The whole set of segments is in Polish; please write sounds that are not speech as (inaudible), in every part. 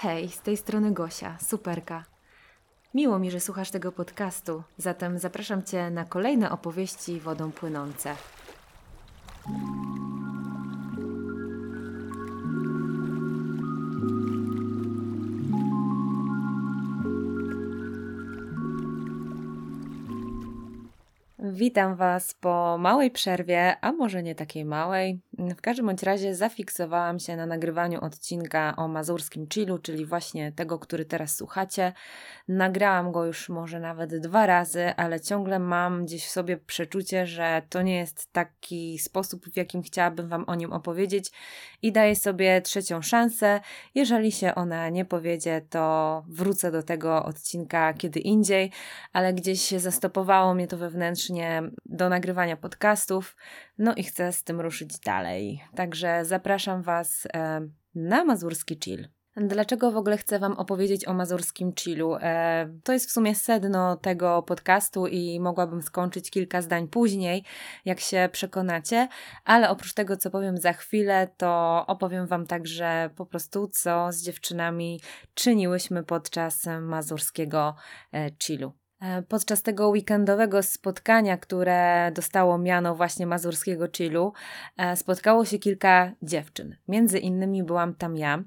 Hej, z tej strony Gosia, superka. Miło mi, że słuchasz tego podcastu, zatem zapraszam Cię na kolejne opowieści wodą płynące. Witam Was po małej przerwie, a może nie takiej małej. W każdym bądź razie zafiksowałam się na nagrywaniu odcinka o mazurskim chillu, czyli właśnie tego, który teraz słuchacie. Nagrałam go już może nawet dwa razy, ale ciągle mam gdzieś w sobie przeczucie, że to nie jest taki sposób, w jakim chciałabym Wam o nim opowiedzieć i daję sobie trzecią szansę. Jeżeli się ona nie powiedzie, to wrócę do tego odcinka kiedy indziej, ale gdzieś się zastopowało mnie to wewnętrznie do nagrywania podcastów, no i chcę z tym ruszyć dalej. Także zapraszam Was e, na mazurski chill. Dlaczego w ogóle chcę Wam opowiedzieć o mazurskim chillu? E, to jest w sumie sedno tego podcastu i mogłabym skończyć kilka zdań później, jak się przekonacie, ale oprócz tego, co powiem za chwilę, to opowiem Wam także po prostu, co z dziewczynami czyniłyśmy podczas mazurskiego e, chillu. E, podczas tego weekendowego spotkania, które dostało miano właśnie mazurskiego chillu, e, spotkało się kilka dziewczyn. Między innymi byłam tam ja,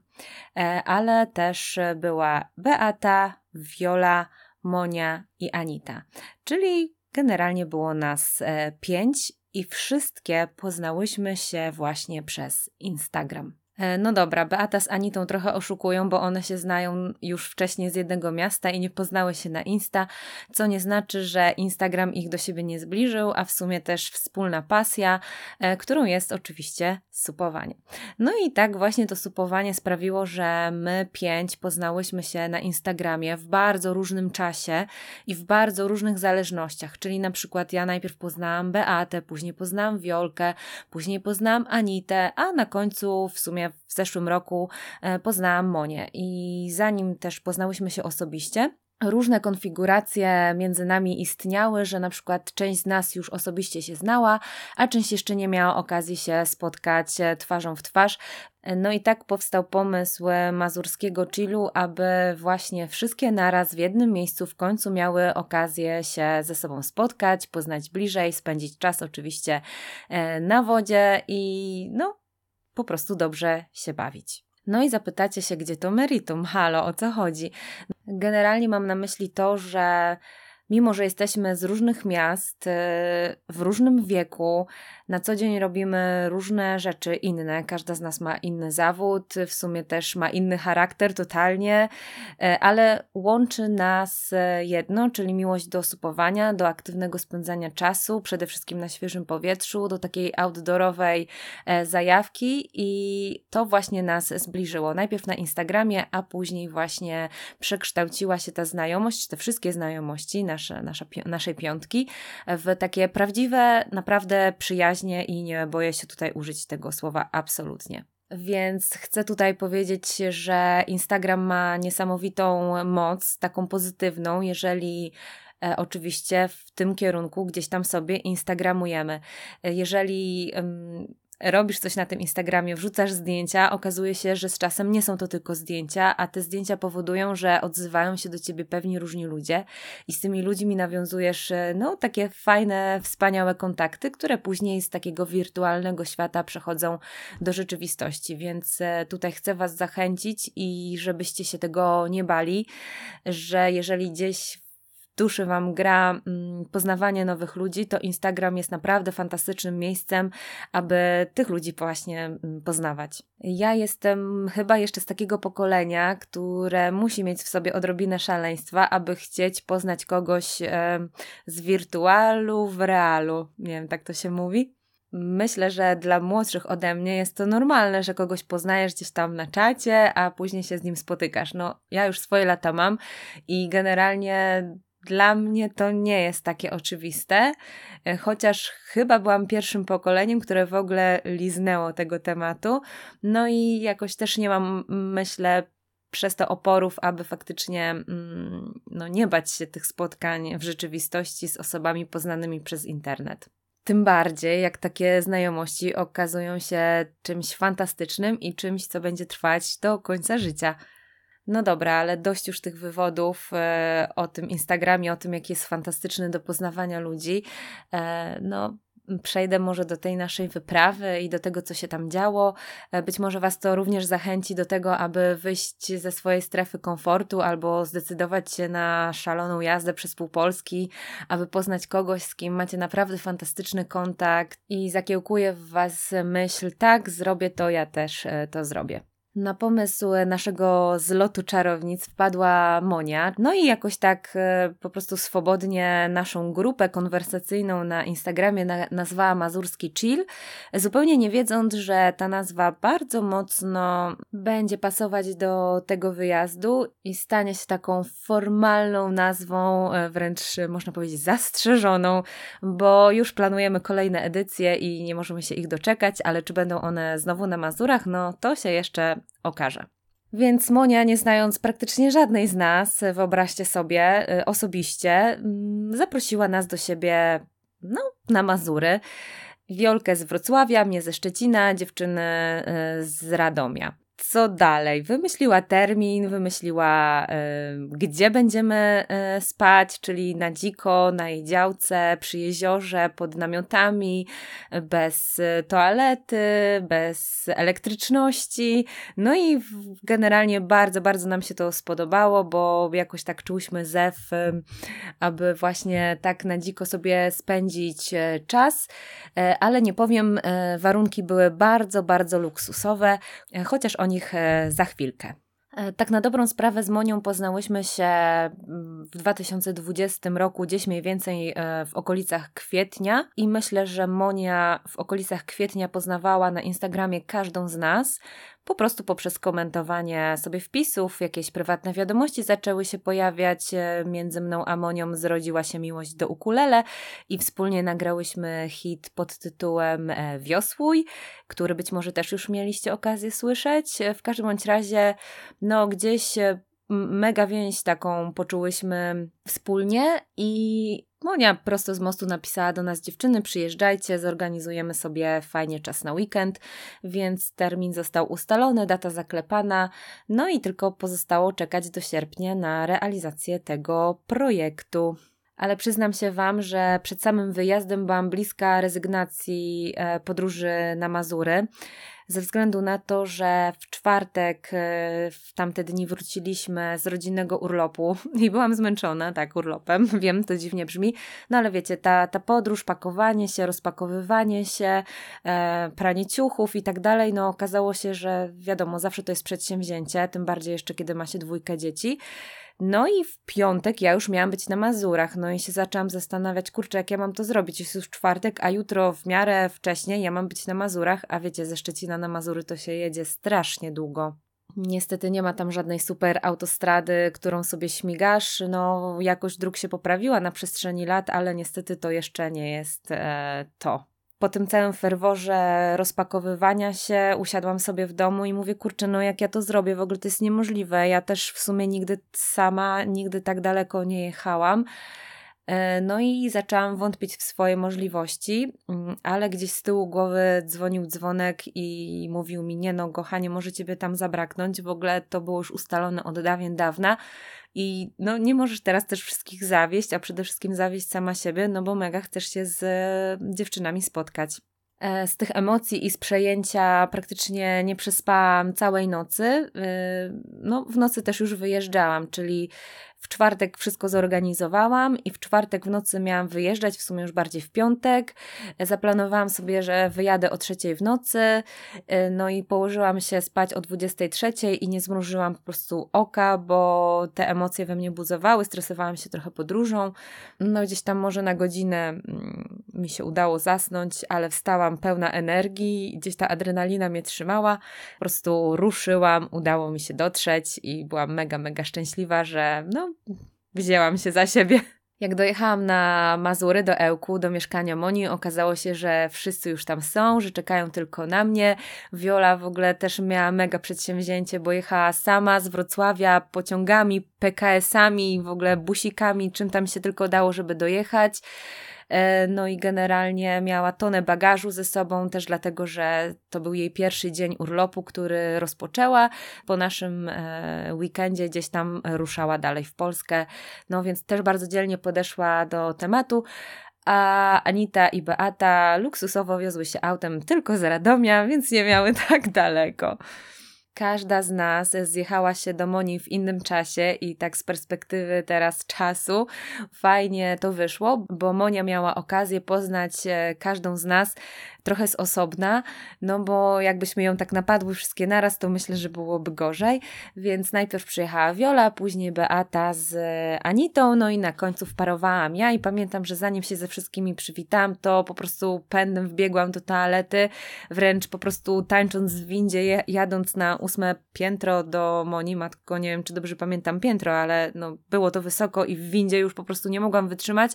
e, ale też była Beata, Viola, Monia i Anita. Czyli generalnie było nas pięć i wszystkie poznałyśmy się właśnie przez Instagram. E, no dobra, Beata z Anitą trochę oszukują, bo one się znają już wcześniej z jednego miasta i nie poznały się na Insta, co nie znaczy, że Instagram ich do siebie nie zbliżył, a w sumie też wspólna pasja, e, którą jest oczywiście supowanie. No i tak właśnie to supowanie sprawiło, że my pięć poznałyśmy się na Instagramie w bardzo różnym czasie i w bardzo różnych zależnościach, czyli na przykład ja najpierw poznałam Beatę, później poznałam Wiolkę, później poznałam Anitę, a na końcu w sumie w zeszłym roku e, poznałam Monię i zanim też poznałyśmy się osobiście, różne konfiguracje między nami istniały, że na przykład część z nas już osobiście się znała, a część jeszcze nie miała okazji się spotkać e, twarzą w twarz. No i tak powstał pomysł mazurskiego chillu, aby właśnie wszystkie naraz w jednym miejscu w końcu miały okazję się ze sobą spotkać, poznać bliżej, spędzić czas oczywiście e, na wodzie i no po prostu dobrze się bawić. No i zapytacie się, gdzie to meritum? Halo, o co chodzi? Generalnie mam na myśli to, że mimo że jesteśmy z różnych miast, y, w różnym wieku, na co dzień robimy różne rzeczy inne. Każda z nas ma inny zawód, w sumie też ma inny charakter totalnie, y, ale łączy nas y, jedno, czyli miłość do supowania, do aktywnego spędzania czasu, przede wszystkim na świeżym powietrzu, do takiej outdoorowej zajawki i to właśnie nas zbliżyło. Najpierw na Instagramie, a później właśnie przekształciła się ta znajomość, te wszystkie znajomości, nasze, nasze, naszej piątki, w takie prawdziwe, naprawdę przyjaźnie i nie boję się tutaj użyć tego słowa absolutnie. Więc chcę tutaj powiedzieć, że Instagram ma niesamowitą moc, taką pozytywną, jeżeli e, oczywiście w tym kierunku gdzieś tam sobie Instagramujemy. E, jeżeli robisz coś na tym Instagramie, wrzucasz zdjęcia, okazuje się, że z czasem nie są to tylko zdjęcia, a te zdjęcia powodują, że odzywają się do ciebie pewni różni ludzie i z tymi ludźmi nawiązujesz e, no takie fajne, wspaniałe kontakty, które później z takiego wirtualnego świata przechodzą do rzeczywistości. Więc e, tutaj chcę was zachęcić i żebyście się tego nie bali, że jeżeli gdzieś duszy Wam gra mm, poznawanie nowych ludzi, to Instagram jest naprawdę fantastycznym miejscem, aby tych ludzi właśnie mm, poznawać. Ja jestem chyba jeszcze z takiego pokolenia, które musi mieć w sobie odrobinę szaleństwa, aby chcieć poznać kogoś z wirtualu w realu. Nie wiem, tak to się mówi. Myślę, że dla młodszych ode mnie jest to normalne, że kogoś poznajesz gdzieś tam na czacie, a później się z nim spotykasz. No, ja już swoje lata mam i generalnie dla mnie to nie jest takie oczywiste, e, chociaż chyba byłam pierwszym pokoleniem, które w ogóle liznęło tego tematu. No i jakoś też nie mam, myślę, przez to oporów, aby faktycznie mm, no, nie bać się tych spotkań w rzeczywistości z osobami poznanymi przez internet. Tym bardziej, jak takie znajomości okazują się czymś fantastycznym i czymś, co będzie trwać do końca życia. No dobra, ale dość już tych wywodów e, o tym Instagramie, o tym, jaki jest fantastyczny do poznawania ludzi. E, no, przejdę może do tej naszej wyprawy i do tego, co się tam działo. E, być może Was to również zachęci do tego, aby wyjść ze swojej strefy komfortu albo zdecydować się na szaloną jazdę przez pół Polski, aby poznać kogoś, z kim macie naprawdę fantastyczny kontakt i zakiełkuje w Was myśl, tak, zrobię to, ja też e, to zrobię. Na pomysł naszego zlotu czarownic wpadła Monia, no i jakoś tak e, po prostu swobodnie naszą grupę konwersacyjną na Instagramie na, nazwała Mazurski Chill, zupełnie nie wiedząc, że ta nazwa bardzo mocno będzie pasować do tego wyjazdu i stanie się taką formalną nazwą, e, wręcz można powiedzieć zastrzeżoną, bo już planujemy kolejne edycje i nie możemy się ich doczekać, ale czy będą one znowu na Mazurach, no to się jeszcze okaże. Więc Monia, nie znając praktycznie żadnej z nas, wyobraźcie sobie, y, osobiście, mm, zaprosiła nas do siebie no, na Mazury. Wiolkę z Wrocławia, mnie ze Szczecina, dziewczyny y, z Radomia co dalej? Wymyśliła termin, wymyśliła, y, gdzie będziemy y, spać, czyli na dziko, na jej działce, przy jeziorze, pod namiotami, bez toalety, bez elektryczności. No i generalnie bardzo, bardzo nam się to spodobało, bo jakoś tak czułyśmy zew, y, aby właśnie tak na dziko sobie spędzić czas, ale nie powiem, warunki były bardzo, bardzo luksusowe, chociaż oni nich e, za chwilkę. E, tak na dobrą sprawę z Monią poznałyśmy się mm, w 2020 roku, gdzieś mniej więcej e, w okolicach kwietnia i myślę, że Monia w okolicach kwietnia poznawała na Instagramie każdą z nas, po prostu poprzez komentowanie sobie wpisów, jakieś prywatne wiadomości zaczęły się pojawiać. E, między mną a Monią zrodziła się miłość do ukulele i wspólnie nagrałyśmy hit pod tytułem e, Wiosłuj, który być może też już mieliście okazję słyszeć. E, w każdym bądź razie, no gdzieś mega więź taką poczułyśmy wspólnie i Monia prosto z mostu napisała do nas dziewczyny, przyjeżdżajcie, zorganizujemy sobie fajnie czas na weekend, więc termin został ustalony, data zaklepana, no i tylko pozostało czekać do sierpnia na realizację tego projektu ale przyznam się Wam, że przed samym wyjazdem byłam bliska rezygnacji e, podróży na Mazury. Ze względu na to, że w czwartek e, w tamte dni wróciliśmy z rodzinnego urlopu (laughs) i byłam zmęczona, tak, urlopem, (laughs) wiem, to dziwnie brzmi, no ale wiecie, ta, ta podróż, pakowanie się, rozpakowywanie się, e, pranie ciuchów i tak dalej, no okazało się, że wiadomo, zawsze to jest przedsięwzięcie, tym bardziej jeszcze kiedy ma się dwójkę dzieci, no i w piątek ja już miałam być na Mazurach, no i się zaczęłam zastanawiać, kurczę, jak ja mam to zrobić, jest już czwartek, a jutro w miarę wcześniej ja mam być na Mazurach, a wiecie, ze Szczecina na Mazury to się jedzie strasznie długo. Niestety nie ma tam żadnej super autostrady, którą sobie śmigasz. No, jakość dróg się poprawiła na przestrzeni lat, ale niestety to jeszcze nie jest e, to po tym całym ferworze rozpakowywania się usiadłam sobie w domu i mówię, kurczę, no jak ja to zrobię, w ogóle to jest niemożliwe. Ja też w sumie nigdy sama, nigdy tak daleko nie jechałam. E, no i zaczęłam wątpić w swoje możliwości, mm, ale gdzieś z tyłu głowy dzwonił dzwonek i mówił mi: Nie, no, kochanie, może ciebie tam zabraknąć. W ogóle to było już ustalone od dawien dawna. I no, nie możesz teraz też wszystkich zawieść, a przede wszystkim zawieść sama siebie, no bo mega chcesz się z e, dziewczynami spotkać. E, z tych emocji i z przejęcia praktycznie nie przespałam całej nocy. No, w nocy też już wyjeżdżałam, czyli w czwartek wszystko zorganizowałam i w czwartek w nocy miałam wyjeżdżać, w sumie już bardziej w piątek. Zaplanowałam sobie, że wyjadę o trzeciej w nocy, y, no i położyłam się spać o 23 i nie zmrużyłam po prostu oka, bo te emocje we mnie buzowały, stresowałam się trochę podróżą. No gdzieś tam może na godzinę mm, mi się udało zasnąć, ale wstałam pełna energii, gdzieś ta adrenalina mnie trzymała. Po prostu ruszyłam, udało mi się dotrzeć i byłam mega, mega szczęśliwa, że no wzięłam się za siebie. Jak dojechałam na Mazury do Ełku, do mieszkania Moni, okazało się, że wszyscy już tam są, że czekają tylko na mnie. Viola w ogóle też miała mega przedsięwzięcie, bo jechała sama z Wrocławia pociągami, PKS-ami, w ogóle busikami, czym tam się tylko dało, żeby dojechać. E, no i generalnie miała tonę bagażu ze sobą, też dlatego, że to był jej pierwszy dzień urlopu, który rozpoczęła. Po naszym e, weekendzie gdzieś tam ruszała dalej w Polskę. No więc też bardzo dzielnie podeszła do tematu a Anita i Beata luksusowo wiozły się autem tylko z Radomia, więc nie miały (laughs) tak daleko. Każda z nas zjechała się do Moni w innym czasie i tak z perspektywy teraz czasu fajnie to wyszło, bo Monia miała okazję poznać e, każdą z nas trochę z osobna, no bo jakbyśmy ją tak napadły wszystkie naraz, to myślę, że byłoby gorzej. Więc najpierw przyjechała Wiola, później Beata z Anitą, no i na końcu wparowałam ja i pamiętam, że zanim się ze wszystkimi przywitam, to po prostu pędem wbiegłam do toalety, wręcz po prostu tańcząc w windzie, jadąc na ósme piętro do Moni, matko, nie wiem, czy dobrze pamiętam piętro, ale no było to wysoko i w windzie już po prostu nie mogłam wytrzymać,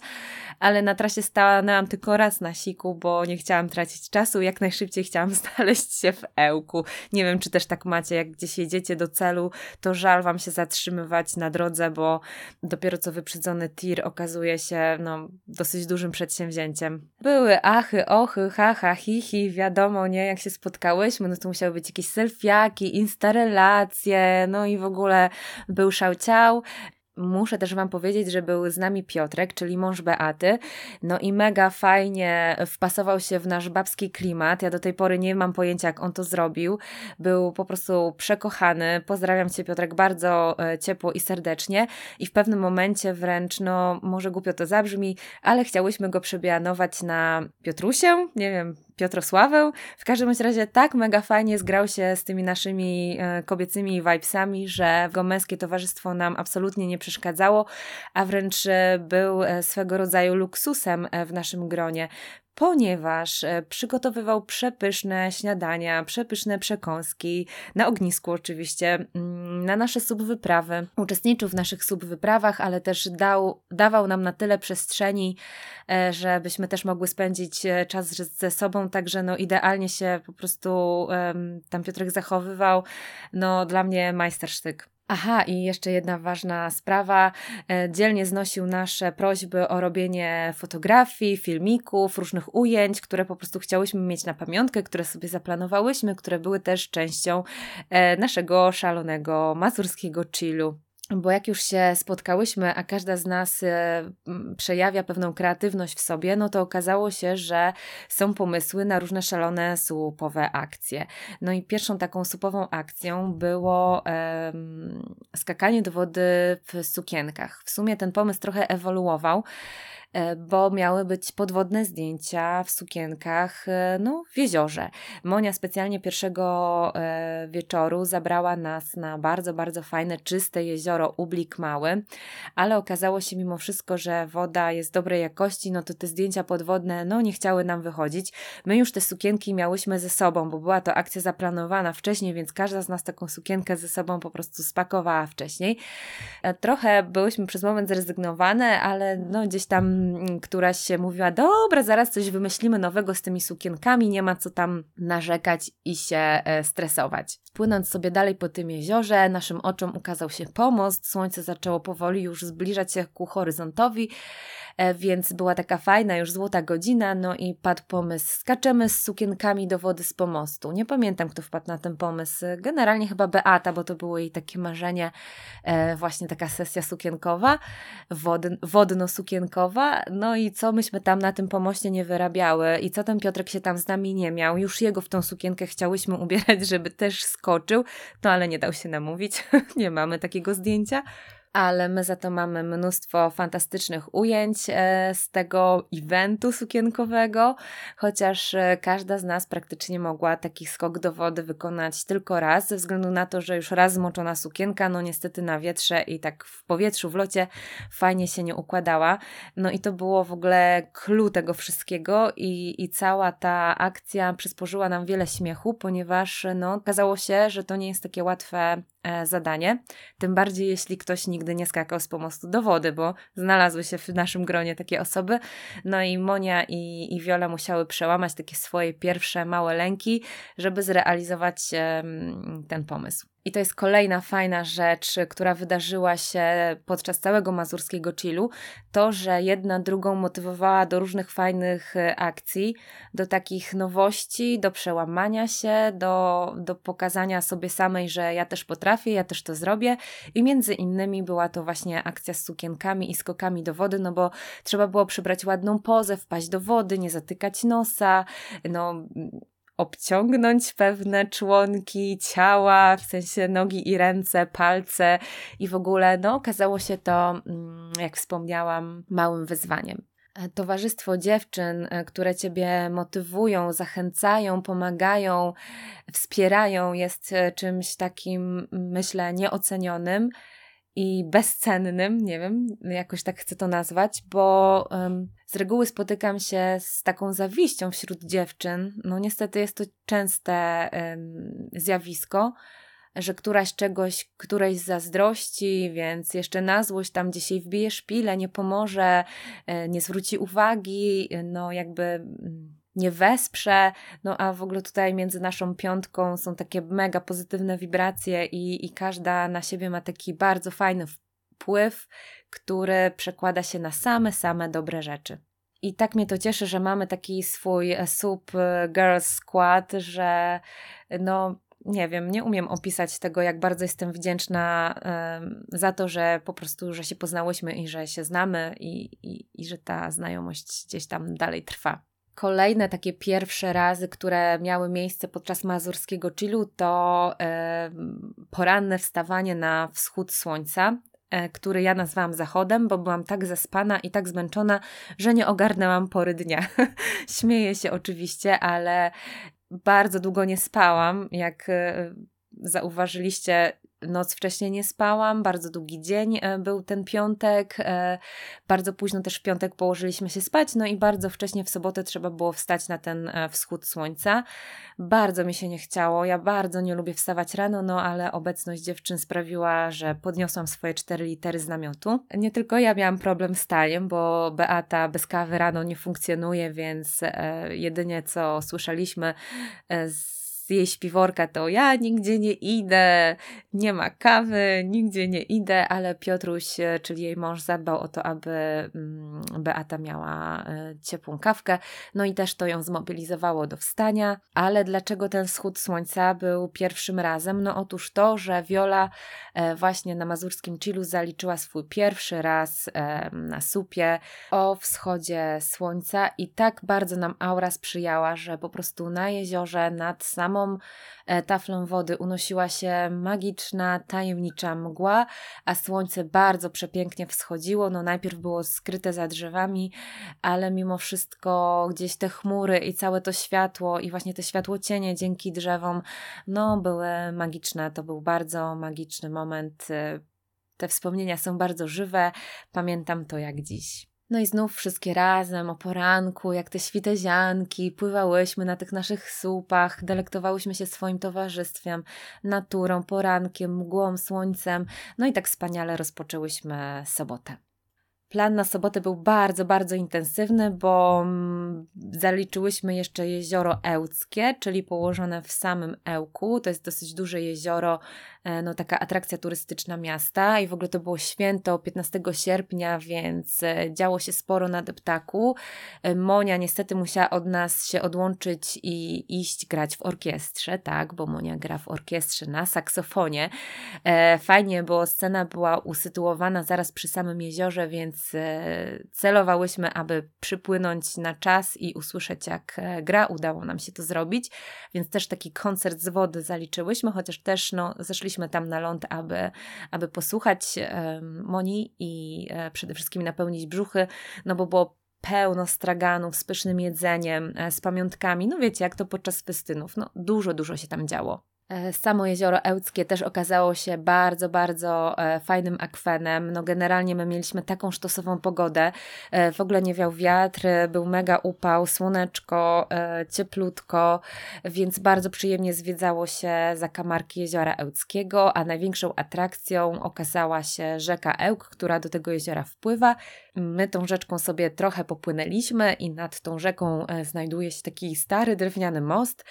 ale na trasie stanęłam tylko raz na siku, bo nie chciałam tracić tracić czasu, jak najszybciej chciałam (laughs) znaleźć się w Ełku. Nie wiem, czy też tak macie, jak gdzieś jedziecie do celu, to żal wam się zatrzymywać na drodze, bo dopiero co wyprzedzony tir okazuje się no, dosyć dużym przedsięwzięciem. Były achy, ochy, haha, hihi, wiadomo, nie, jak się spotkałyśmy, no to musiały być jakieś selfiaki, instarelacje, no i w ogóle był szałciał. Muszę też Wam powiedzieć, że był z nami Piotrek, czyli mąż Beaty. No i mega fajnie wpasował się w nasz babski klimat. Ja do tej pory nie mam pojęcia, jak on to zrobił. Był po prostu przekochany. Pozdrawiam Cię, Piotrek, bardzo e, ciepło i serdecznie. I w pewnym momencie wręcz, no może głupio to zabrzmi, ale chciałyśmy go przebianować na Piotrusię. Nie wiem, Piotrosławę. W każdym razie tak mega fajnie zgrał się z tymi naszymi e, kobiecymi vibesami, że jego męskie towarzystwo nam absolutnie nie przeszkadzało, a wręcz e, był e, swego rodzaju luksusem w naszym gronie ponieważ e, przygotowywał przepyszne śniadania, przepyszne przekąski, na ognisku oczywiście, mm, na nasze subwyprawy. Uczestniczył w naszych subwyprawach, ale też dał, dawał nam na tyle przestrzeni, e, żebyśmy też mogły spędzić e, czas ze sobą, także no idealnie się po prostu tam Piotrek zachowywał. No dla mnie majstersztyk. Aha, i jeszcze jedna ważna sprawa. E, dzielnie znosił nasze prośby o robienie fotografii, filmików, różnych ujęć, które po prostu chciałyśmy mieć na pamiątkę, które sobie zaplanowałyśmy, które były też częścią e, naszego szalonego mazurskiego chillu. Bo jak już się spotkałyśmy, a każda z nas e, przejawia pewną kreatywność w sobie, no to okazało się, że są pomysły na różne szalone słupowe akcje. No i pierwszą taką słupową akcją było skakanie do wody w sukienkach. W sumie ten pomysł trochę ewoluował. E, bo miały być podwodne zdjęcia w sukienkach e, no, w jeziorze. Monia specjalnie pierwszego e, wieczoru zabrała nas na bardzo, bardzo fajne, czyste jezioro Ublik Mały, ale okazało się mimo wszystko, że woda jest dobrej jakości, no to te zdjęcia podwodne no, nie chciały nam wychodzić. My już te sukienki miałyśmy ze sobą, bo była to akcja zaplanowana wcześniej, więc każda z nas taką sukienkę ze sobą po prostu spakowała wcześniej. Trochę byłyśmy przez moment zrezygnowane, ale no, gdzieś tam któraś się mówiła, dobra, zaraz coś wymyślimy nowego z tymi sukienkami, nie ma co tam narzekać i się e, stresować. Płynąc sobie dalej po tym jeziorze, naszym oczom ukazał się pomost, słońce zaczęło powoli już zbliżać się ku horyzontowi, więc była taka fajna już złota godzina, no i padł pomysł, skaczemy z sukienkami do wody z pomostu. Nie pamiętam, kto wpadł na ten pomysł. Generalnie chyba Beata, bo to było jej takie marzenie, e, właśnie taka sesja sukienkowa, wodno-sukienkowa. No i co myśmy tam na tym pomoście nie wyrabiały i co ten Piotrek się tam z nami nie miał. Już jego w tą sukienkę chciałyśmy ubierać, żeby też skoczył, no ale nie dał się namówić. (laughs) nie mamy takiego zdjęcia ale my za to mamy mnóstwo fantastycznych ujęć e, z tego eventu sukienkowego, chociaż e, każda z nas praktycznie mogła taki skok do wody wykonać tylko raz, ze względu na to, że już raz zmoczona sukienka, no niestety na wietrze i tak w powietrzu, w locie fajnie się nie układała. No i to było w ogóle clue tego wszystkiego i, i cała ta akcja przysporzyła nam wiele śmiechu, ponieważ no, okazało się, że to nie jest takie łatwe zadanie. Tym bardziej, jeśli ktoś nigdy nie skakał z pomostu do wody, bo znalazły się w naszym gronie takie osoby. No i Monia i, i Wiola musiały przełamać takie swoje pierwsze małe lęki, żeby zrealizować ten pomysł. I to jest kolejna fajna rzecz, która wydarzyła się podczas całego mazurskiego chillu, to, że jedna drugą motywowała do różnych fajnych e, akcji, do takich nowości, do przełamania się, do, do pokazania sobie samej, że ja też potrafię, ja też to zrobię. I między innymi była to właśnie akcja z sukienkami i skokami do wody, no bo trzeba było przybrać ładną pozę, wpaść do wody, nie zatykać nosa, no obciągnąć pewne członki ciała, w sensie nogi i ręce, palce i w ogóle, no, okazało się to, mm, jak wspomniałam, małym wyzwaniem. Towarzystwo dziewczyn, e, które ciebie motywują, zachęcają, pomagają, wspierają, jest e, czymś takim, myślę, nieocenionym i bezcennym, nie wiem, jakoś tak chcę to nazwać, bo um, z reguły spotykam się z taką zawiścią wśród dziewczyn. No niestety jest to częste um, zjawisko, że któraś czegoś, którejś zazdrości, więc jeszcze na złość tam gdzieś jej wbije szpilę, nie pomoże, e, nie zwróci uwagi, no jakby mm, nie wesprze, no a w ogóle tutaj między naszą piątką są takie mega pozytywne wibracje i, i każda na siebie ma taki bardzo fajny wpływ, który przekłada się na same, same dobre rzeczy. I tak mnie to cieszy, że mamy taki swój e, sub e, girls squad, że no nie wiem, nie umiem opisać tego, jak bardzo jestem wdzięczna za to, że po prostu, że się poznałyśmy i że się znamy i, i, i że ta znajomość gdzieś tam dalej trwa. Kolejne takie pierwsze razy, które miały miejsce podczas mazurskiego chillu, to poranne wstawanie na wschód słońca, e, który ja nazwałam zachodem, bo byłam tak zaspana i tak zmęczona, że nie ogarnęłam pory dnia. (laughs) Śmieję się oczywiście, ale bardzo długo nie spałam. Jak e, zauważyliście, noc wcześniej nie spałam, bardzo długi dzień e, był ten piątek, e, bardzo późno też w piątek położyliśmy się spać, no i bardzo wcześnie w sobotę trzeba było wstać na ten e, wschód słońca. Bardzo mi się nie chciało, ja bardzo nie lubię wstawać rano, no ale obecność dziewczyn sprawiła, że podniosłam swoje cztery litery z namiotu. Nie tylko ja miałam problem z tajem, bo Beata bez kawy rano nie funkcjonuje, więc jedynie co słyszeliśmy z jej śpiworka to ja nigdzie nie idę, nie ma kawy, nigdzie nie idę, ale Piotruś, e, czyli jej mąż, zadbał o to, aby mm, Beata miała e, ciepłą kawkę, no i też to ją zmobilizowało do wstania. Ale dlaczego ten wschód słońca był pierwszym razem? No otóż to, że Viola e, właśnie na mazurskim chillu zaliczyła swój pierwszy raz na supie o wschodzie słońca i tak bardzo nam aura sprzyjała, że po prostu na jeziorze nad samą samą e, taflą wody unosiła się magiczna, tajemnicza mgła, a słońce bardzo przepięknie wschodziło. No najpierw było skryte za drzewami, ale mimo wszystko gdzieś te chmury i całe to światło i właśnie te światło cienie dzięki drzewom, no były magiczne. To był bardzo magiczny moment. E, te wspomnienia są bardzo żywe. Pamiętam to jak dziś. No i znów wszystkie razem o poranku, jak te świtezianki, pływałyśmy na tych naszych słupach, delektowałyśmy się swoim towarzystwem, naturą, porankiem, mgłą, słońcem. No i tak wspaniale rozpoczęłyśmy sobotę. Plan na sobotę był bardzo, bardzo intensywny, bo mm, zaliczyłyśmy jeszcze jezioro Ełckie, czyli położone w samym Ełku. To jest dosyć duże jezioro E, no, taka atrakcja turystyczna miasta i w ogóle to było święto 15 sierpnia, więc e, działo się sporo na deptaku. E, Monia niestety musiała od nas się odłączyć i iść grać w orkiestrze, tak, bo Monia gra w orkiestrze na saksofonie. Fajnie, bo scena była usytuowana zaraz przy samym jeziorze, więc celowałyśmy, aby przypłynąć na czas i usłyszeć jak gra. Udało nam się to zrobić, więc też taki koncert z wody zaliczyłyśmy, chociaż też no, zeszliśmy tam na ląd, aby, aby posłuchać Moni i e, przede wszystkim napełnić brzuchy, no bo było pełno straganów z pysznym jedzeniem, e, z pamiątkami. No wiecie, jak to podczas festynów. No dużo, dużo się tam działo. E, samo jezioro Ełckie też okazało się bardzo, bardzo e, fajnym akwenem. No generalnie my mieliśmy taką sztosową pogodę. E, w ogóle nie wiał wiatr, był mega upał, słoneczko, cieplutko, więc bardzo przyjemnie zwiedzało się zakamarki jeziora Ełckiego, a największą atrakcją okazała się rzeka Ełk, która do tego jeziora wpływa. My tą rzeczką sobie trochę popłynęliśmy i nad tą rzeką znajduje się taki stary drewniany most,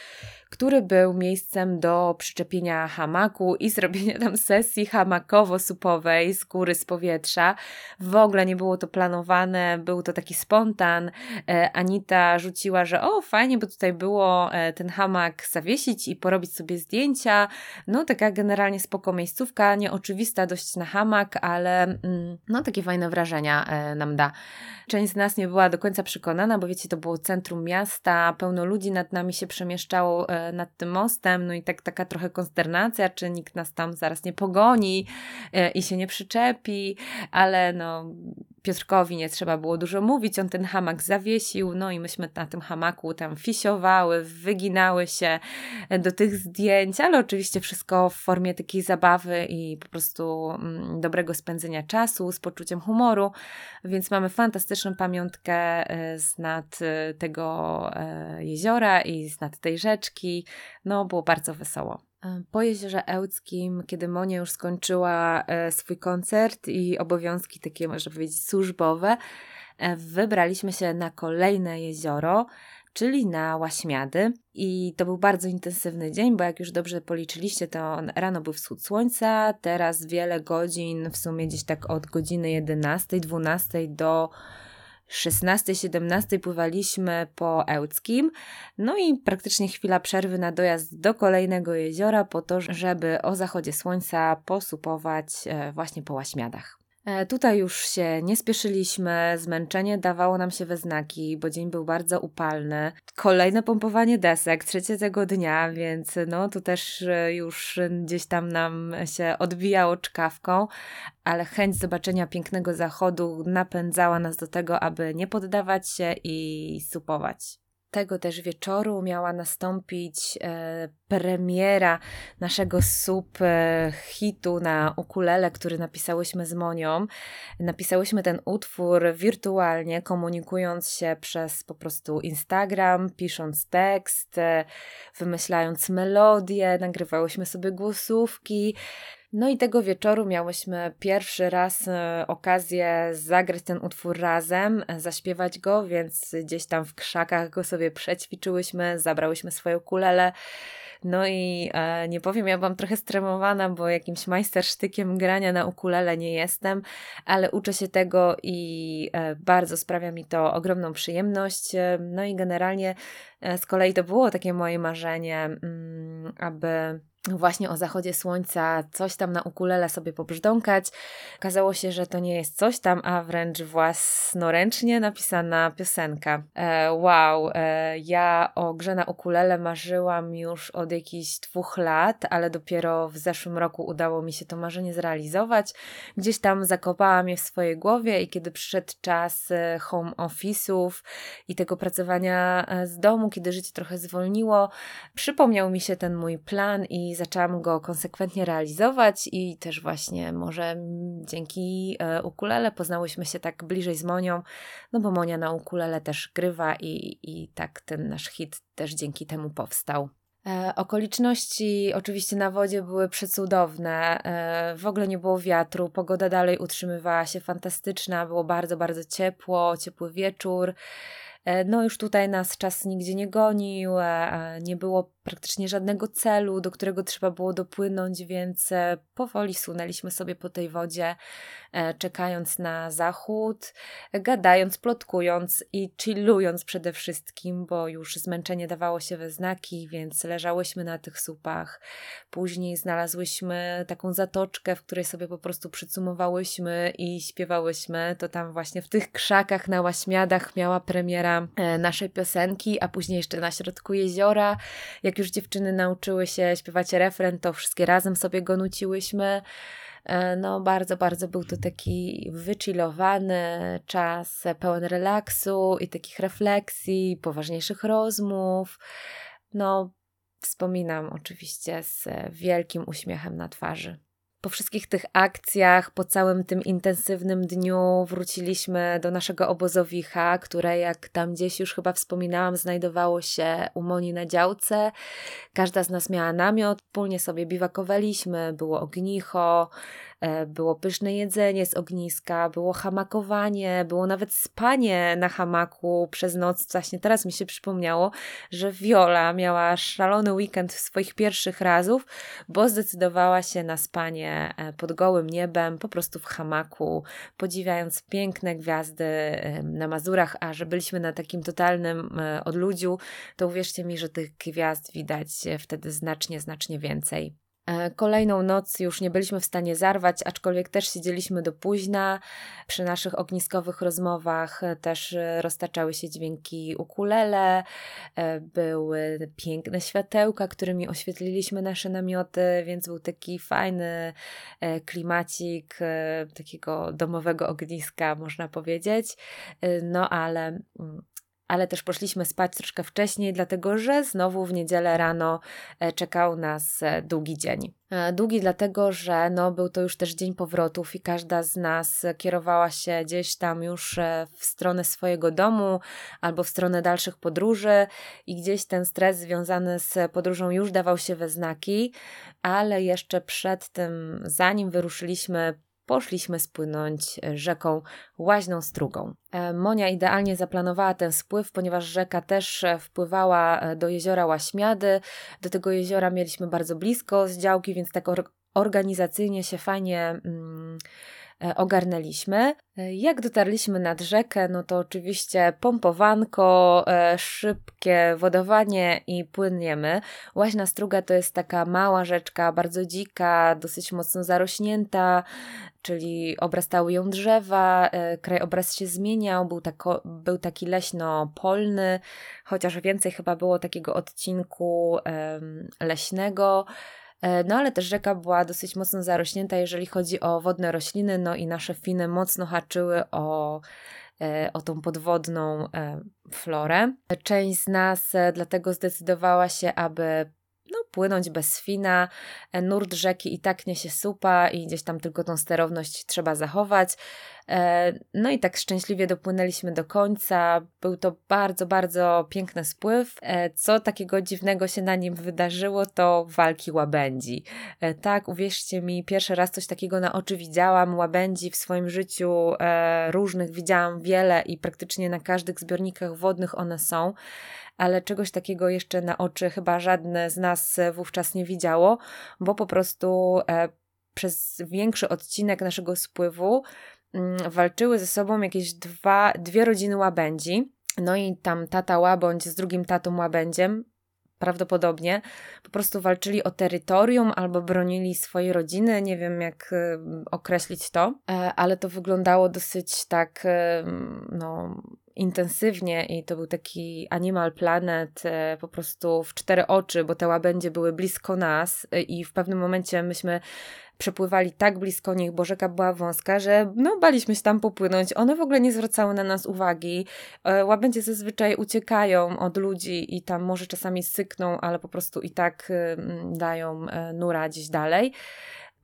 który był miejscem do przyczepienia hamaku i zrobienia tam sesji hamakowo-supowej z góry, z powietrza. W ogóle nie było to planowane, był to taki spontan. E, Anita rzuciła, że o, fajnie by tutaj było e, ten hamak zawiesić i porobić sobie zdjęcia. No, taka generalnie spoko miejscówka, nieoczywista dość na hamak, ale mm, no, takie fajne wrażenia e, nam da. Część z nas nie była do końca przekonana, bo wiecie, to było centrum miasta, pełno ludzi nad nami się przemieszczało nad tym mostem, no i tak taka trochę konsternacja, czy nikt nas tam zaraz nie pogoni e, i się nie przyczepi, ale no Piotrkowi nie trzeba było dużo mówić, on ten hamak zawiesił, no i myśmy na tym hamaku tam fisiowały, wyginały się do tych zdjęć, ale oczywiście wszystko w formie takiej zabawy i po prostu mm, dobrego spędzenia czasu z poczuciem humoru, więc mamy fantastyczną pamiątkę e, z nad e, tego e, jeziora i z nad tej rzeczki, no było bardzo wesoło. Po jeziorze Ełckim, kiedy Monia już skończyła e, swój koncert i obowiązki takie, można powiedzieć, służbowe, e, wybraliśmy się na kolejne jezioro, czyli na Łaśmiady. I to był bardzo intensywny dzień, bo jak już dobrze policzyliście, to rano był wschód słońca, teraz wiele godzin, w sumie gdzieś tak od godziny 11, 12 do 16-17 pływaliśmy po Ełckim, no i praktycznie chwila przerwy na dojazd do kolejnego jeziora po to, żeby o zachodzie słońca posupować e, właśnie po łaśmiadach. E, tutaj już się nie spieszyliśmy, zmęczenie dawało nam się we znaki, bo dzień był bardzo upalny. Kolejne pompowanie desek, trzecie tego dnia, więc no tu też e, już gdzieś tam nam się odbijało czkawką, ale chęć zobaczenia pięknego zachodu napędzała nas do tego, aby nie poddawać się i supować tego też wieczoru miała nastąpić e, premiera naszego sub e, hitu na ukulele, który napisałyśmy z Monią. Napisałyśmy ten utwór wirtualnie, komunikując się przez po prostu Instagram, pisząc tekst, e, wymyślając melodię, nagrywałyśmy sobie głosówki. No i tego wieczoru miałyśmy pierwszy raz e, okazję zagrać ten utwór razem, e, zaśpiewać go, więc gdzieś tam w krzakach go sobie przećwiczyłyśmy, zabrałyśmy swoją kulele. No i e, nie powiem, ja byłam trochę stremowana, bo jakimś majstersztykiem grania na ukulele nie jestem, ale uczę się tego i e, bardzo sprawia mi to ogromną przyjemność. E, no i generalnie e, z kolei to było takie moje marzenie, mm, aby właśnie o zachodzie słońca coś tam na ukulele sobie pobrzdąkać. Okazało się, że to nie jest coś tam, a wręcz własnoręcznie napisana piosenka. E, wow, e, ja o grze na ukulele marzyłam już od jakichś dwóch lat, ale dopiero w zeszłym roku udało mi się to marzenie zrealizować. Gdzieś tam zakopałam je w swojej głowie i kiedy przyszedł czas e, home office'ów i tego pracowania e, z domu, kiedy życie trochę zwolniło, przypomniał mi się ten mój plan i zaczęłam go konsekwentnie realizować i też właśnie może dzięki e, ukulele poznałyśmy się tak bliżej z Monią, no bo Monia na ukulele też grywa i, i tak ten nasz hit też dzięki temu powstał. E, okoliczności oczywiście na wodzie były przecudowne, e, w ogóle nie było wiatru, pogoda dalej utrzymywała się fantastyczna, było bardzo, bardzo ciepło, ciepły wieczór. No już tutaj nas czas nigdzie nie gonił, nie było praktycznie żadnego celu, do którego trzeba było dopłynąć, więc e, powoli sunęliśmy sobie po tej wodzie, e, czekając na zachód, gadając, plotkując i chillując przede wszystkim, bo już zmęczenie dawało się we znaki, więc leżałyśmy na tych supach. Później znalazłyśmy taką zatoczkę, w której sobie po prostu przycumowałyśmy i śpiewałyśmy. To tam właśnie w tych krzakach na łaśmiadach miała premiera e, naszej piosenki, a później jeszcze na środku jeziora. Jak jak już dziewczyny nauczyły się śpiewać refren, to wszystkie razem sobie go nuciłyśmy. E, no, bardzo, bardzo był to taki wychillowany czas, pełen relaksu i takich refleksji, poważniejszych rozmów. No, wspominam oczywiście z wielkim uśmiechem na twarzy. Po wszystkich tych akcjach, po całym tym intensywnym dniu wróciliśmy do naszego obozowicha, które jak tam gdzieś już chyba wspominałam, znajdowało się u Moni na działce. Każda z nas miała namiot, wspólnie sobie biwakowaliśmy, było ognicho, było pyszne jedzenie z ogniska, było hamakowanie, było nawet spanie na hamaku przez noc. Właśnie teraz mi się przypomniało, że Viola miała szalony weekend swoich pierwszych razów, bo zdecydowała się na spanie e, pod gołym niebem, po prostu w hamaku, podziwiając piękne gwiazdy na Mazurach, a że byliśmy na takim totalnym e, odludziu, to uwierzcie mi, że tych gwiazd widać wtedy znacznie, znacznie więcej. E, kolejną noc już nie byliśmy w stanie zarwać, aczkolwiek też siedzieliśmy do późna. Przy naszych ogniskowych rozmowach też roztaczały się dźwięki ukulele, e, były piękne światełka, którymi oświetliliśmy nasze namioty, więc był taki fajny e, klimacik takiego domowego ogniska, można powiedzieć. No ale mm, ale też poszliśmy spać troszkę wcześniej, dlatego że znowu w niedzielę rano e, czekał nas e, długi dzień. E, długi dlatego, że no, był to już też dzień powrotów i każda z nas kierowała się gdzieś tam już w stronę swojego domu albo w stronę dalszych podróży i gdzieś ten stres związany z podróżą już dawał się we znaki, ale jeszcze przed tym, zanim wyruszyliśmy, poszliśmy spłynąć e, rzeką Łaźną Strugą. E, Monia idealnie zaplanowała ten spływ, ponieważ rzeka też e, wpływała do jeziora Łaśmiady. Do tego jeziora mieliśmy bardzo blisko z działki, więc tak organizacyjnie się fajnie mm, ogarnęliśmy. Jak dotarliśmy nad rzekę, no to oczywiście pompowanko, szybkie wodowanie i płyniemy. Łaźna Struga to jest taka mała rzeczka, bardzo dzika, dosyć mocno zarośnięta, czyli obrastały ją drzewa, e, krajobraz się zmieniał, był, tako, był taki leśno-polny, chociaż więcej chyba było takiego odcinku leśnego. E, no ale też rzeka była dosyć mocno zarośnięta, jeżeli chodzi o wodne rośliny, no i nasze finy mocno haczyły o, e, o tą podwodną florę. Część z nas dlatego zdecydowała się, aby no, płynąć bez fina. E, nurt rzeki i tak niesie supa i gdzieś tam tylko tą sterowność trzeba zachować. E, no i tak szczęśliwie dopłynęliśmy do końca. Był to bardzo, bardzo piękny spływ. E, co takiego dziwnego się na nim wydarzyło, to walki łabędzi. Tak, uwierzcie mi, pierwszy raz coś takiego na oczy widziałam. Łabędzi w swoim życiu różnych widziałam wiele i praktycznie na każdych zbiornikach wodnych one są ale czegoś takiego jeszcze na oczy chyba żadne z nas wówczas nie widziało, bo po prostu e, przez większy odcinek naszego spływu mm, walczyły ze sobą jakieś dwa, dwie rodziny łabędzi. No i tam tata łabędź z drugim tatą łabędziem prawdopodobnie po prostu walczyli o terytorium albo bronili swojej rodziny. Nie wiem, jak y, określić to, e, ale to wyglądało dosyć tak, no, intensywnie i to był taki Animal Planet e, po prostu w cztery oczy, bo te łabędzie były blisko nas e, i w pewnym momencie myśmy przepływali tak blisko nich, bo rzeka była wąska, że no baliśmy się tam popłynąć. One w ogóle nie zwracały na nas uwagi. E, łabędzie zazwyczaj uciekają od ludzi i tam może czasami sykną, ale po prostu i tak dają nura gdzieś dalej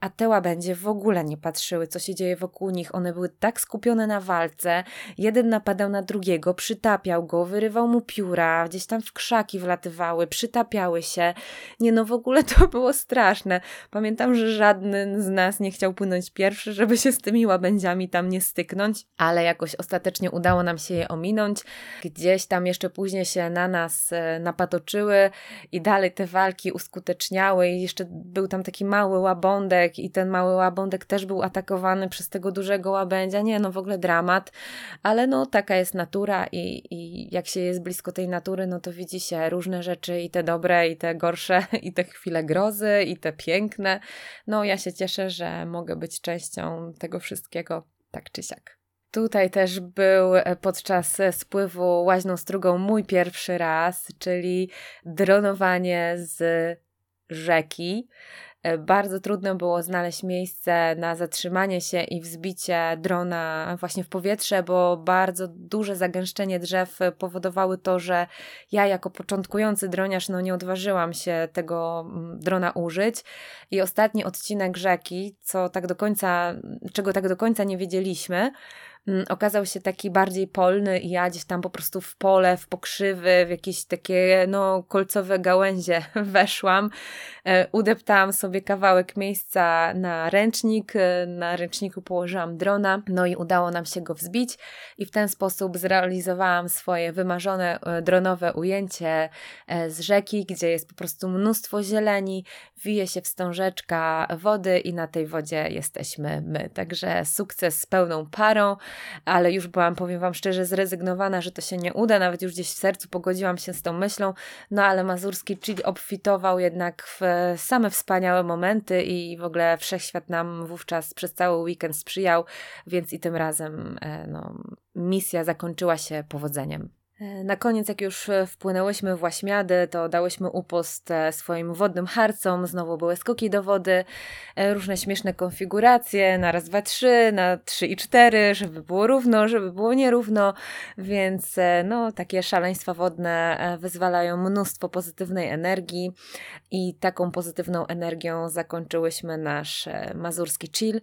a te łabędzie w ogóle nie patrzyły, co się dzieje wokół nich. One były tak skupione na walce. Jeden napadał na drugiego, przytapiał go, wyrywał mu pióra, gdzieś tam w krzaki wlatywały, przytapiały się. Nie no, w ogóle to (laughs) było straszne. Pamiętam, że żaden z nas nie chciał płynąć pierwszy, żeby się z tymi łabędziami tam nie styknąć, ale jakoś ostatecznie udało nam się je ominąć. Gdzieś tam jeszcze później się na nas e, napatoczyły i dalej te walki uskuteczniały i jeszcze był tam taki mały łabądek, i ten mały łabądek też był atakowany przez tego dużego łabędzia. Nie, no w ogóle dramat, ale no taka jest natura i, i jak się jest blisko tej natury, no to widzi się różne rzeczy i te dobre, i te gorsze, (laughs) i te chwile grozy, i te piękne. No ja się cieszę, że mogę być częścią tego wszystkiego, tak czy siak. Tutaj też był e, podczas spływu łaźną strugą mój pierwszy raz, czyli dronowanie z rzeki. E, bardzo trudno było znaleźć miejsce na zatrzymanie się i wzbicie drona właśnie w powietrze, bo bardzo duże zagęszczenie drzew powodowały to, że ja jako początkujący droniarz no nie odważyłam się tego mm, drona użyć. I ostatni odcinek rzeki, co tak do końca, czego tak do końca nie wiedzieliśmy, okazał się taki bardziej polny i ja gdzieś tam po prostu w pole, w pokrzywy, w jakieś takie no, kolcowe gałęzie (laughs) weszłam. E, udeptałam sobie kawałek miejsca na ręcznik, e, na ręczniku położyłam drona, no i udało nam się go wzbić i w ten sposób zrealizowałam swoje wymarzone e, dronowe ujęcie z rzeki, gdzie jest po prostu mnóstwo zieleni, wije się wstążeczka wody i na tej wodzie jesteśmy my. Także sukces z pełną parą, ale już byłam, powiem Wam szczerze, zrezygnowana, że to się nie uda, nawet już gdzieś w sercu pogodziłam się z tą myślą, no ale mazurski chill obfitował jednak w same wspaniałe momenty i w ogóle wszechświat nam wówczas przez cały weekend sprzyjał, więc i tym razem e, no, misja zakończyła się powodzeniem. E, na koniec, jak już e, wpłynęłyśmy w Łaśmiady, to dałyśmy upost e, swoim wodnym harcom, znowu były skoki do wody, różne śmieszne konfiguracje, na raz, dwa, trzy, na trzy i cztery, żeby było równo, żeby było nierówno, więc no, takie szaleństwa wodne wyzwalają mnóstwo pozytywnej energii i taką pozytywną energią zakończyłyśmy nasz mazurski chill.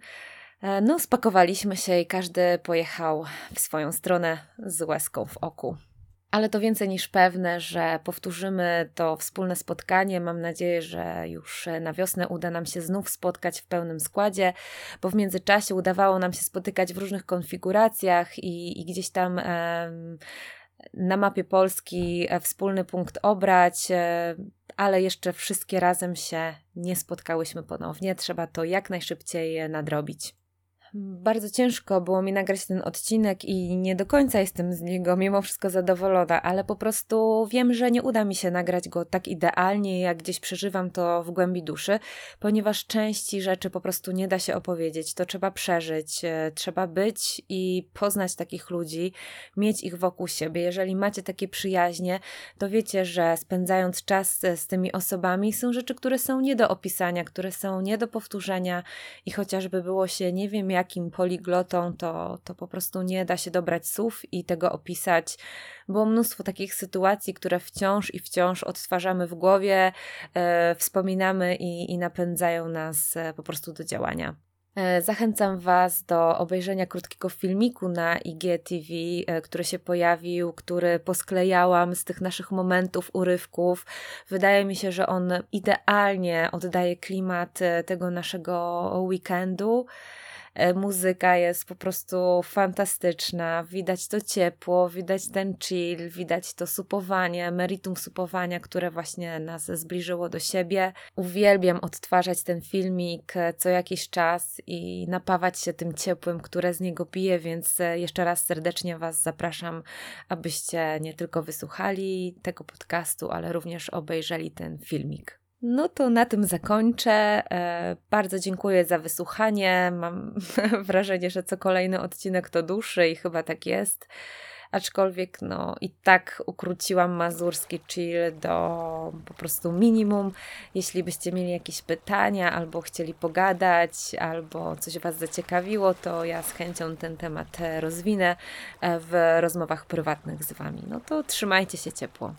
No, spakowaliśmy się i każdy pojechał w swoją stronę z łezką w oku. Ale to więcej niż pewne, że powtórzymy to wspólne spotkanie. Mam nadzieję, że już na wiosnę uda nam się znów spotkać w pełnym składzie, bo w międzyczasie udawało nam się spotykać w różnych konfiguracjach i, i gdzieś tam. Em, na mapie Polski e, wspólny punkt obrać, e, ale jeszcze wszystkie razem się nie spotkałyśmy ponownie. Trzeba to jak najszybciej nadrobić. Bardzo ciężko było mi nagrać ten odcinek i nie do końca jestem z niego mimo wszystko zadowolona, ale po prostu wiem, że nie uda mi się nagrać go tak idealnie, jak gdzieś przeżywam to w głębi duszy, ponieważ części rzeczy po prostu nie da się opowiedzieć. To trzeba przeżyć, e, trzeba być i poznać takich ludzi, mieć ich wokół siebie. Jeżeli macie takie przyjaźnie, to wiecie, że spędzając czas z tymi osobami są rzeczy, które są nie do opisania, które są nie do powtórzenia i chociażby było się nie wiem jakim poliglotą, to, to po prostu nie da się dobrać słów i tego opisać. Było mnóstwo takich sytuacji, które wciąż i wciąż odtwarzamy w głowie, e, wspominamy i, i napędzają nas e, po prostu do działania. E, zachęcam Was do obejrzenia krótkiego filmiku na IGTV, e, który się pojawił, który posklejałam z tych naszych momentów, urywków. Wydaje mi się, że on idealnie oddaje klimat tego naszego weekendu. E, muzyka jest po prostu fantastyczna, widać to ciepło, widać ten chill, widać to supowanie, meritum supowania, które właśnie nas zbliżyło do siebie. Uwielbiam odtwarzać ten filmik e, co jakiś czas i napawać się tym ciepłym, które z niego pije, więc e, jeszcze raz serdecznie Was zapraszam, abyście nie tylko wysłuchali tego podcastu, ale również obejrzeli ten filmik. No to na tym zakończę. E, bardzo dziękuję za wysłuchanie. Mam (laughs) wrażenie, że co kolejny odcinek to dłuższy i chyba tak jest. Aczkolwiek no i tak ukróciłam mazurski chill do po prostu minimum. Jeśli byście mieli jakieś pytania albo chcieli pogadać, albo coś Was zaciekawiło, to ja z chęcią ten temat rozwinę e, w rozmowach prywatnych z Wami. No to trzymajcie się ciepło.